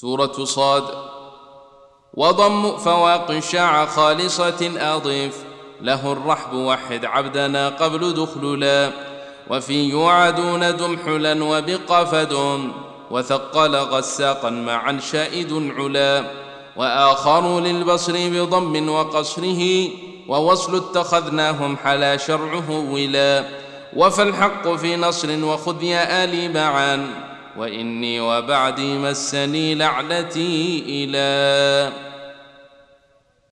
سورة صاد. وضم فواق شاع خالصة أضيف. له الرحب وحد عبدنا قبل دخللا وفي يوعدون دمحلا وبقفد وثقل غساقا معا شائد علا. وآخر للبصر بضم وقصره. ووصل اتخذناهم حلا شرعه ولا. وفالحق في نصر وخذ يا آلي معا. وإني وبعدي مسني لعنتي إلى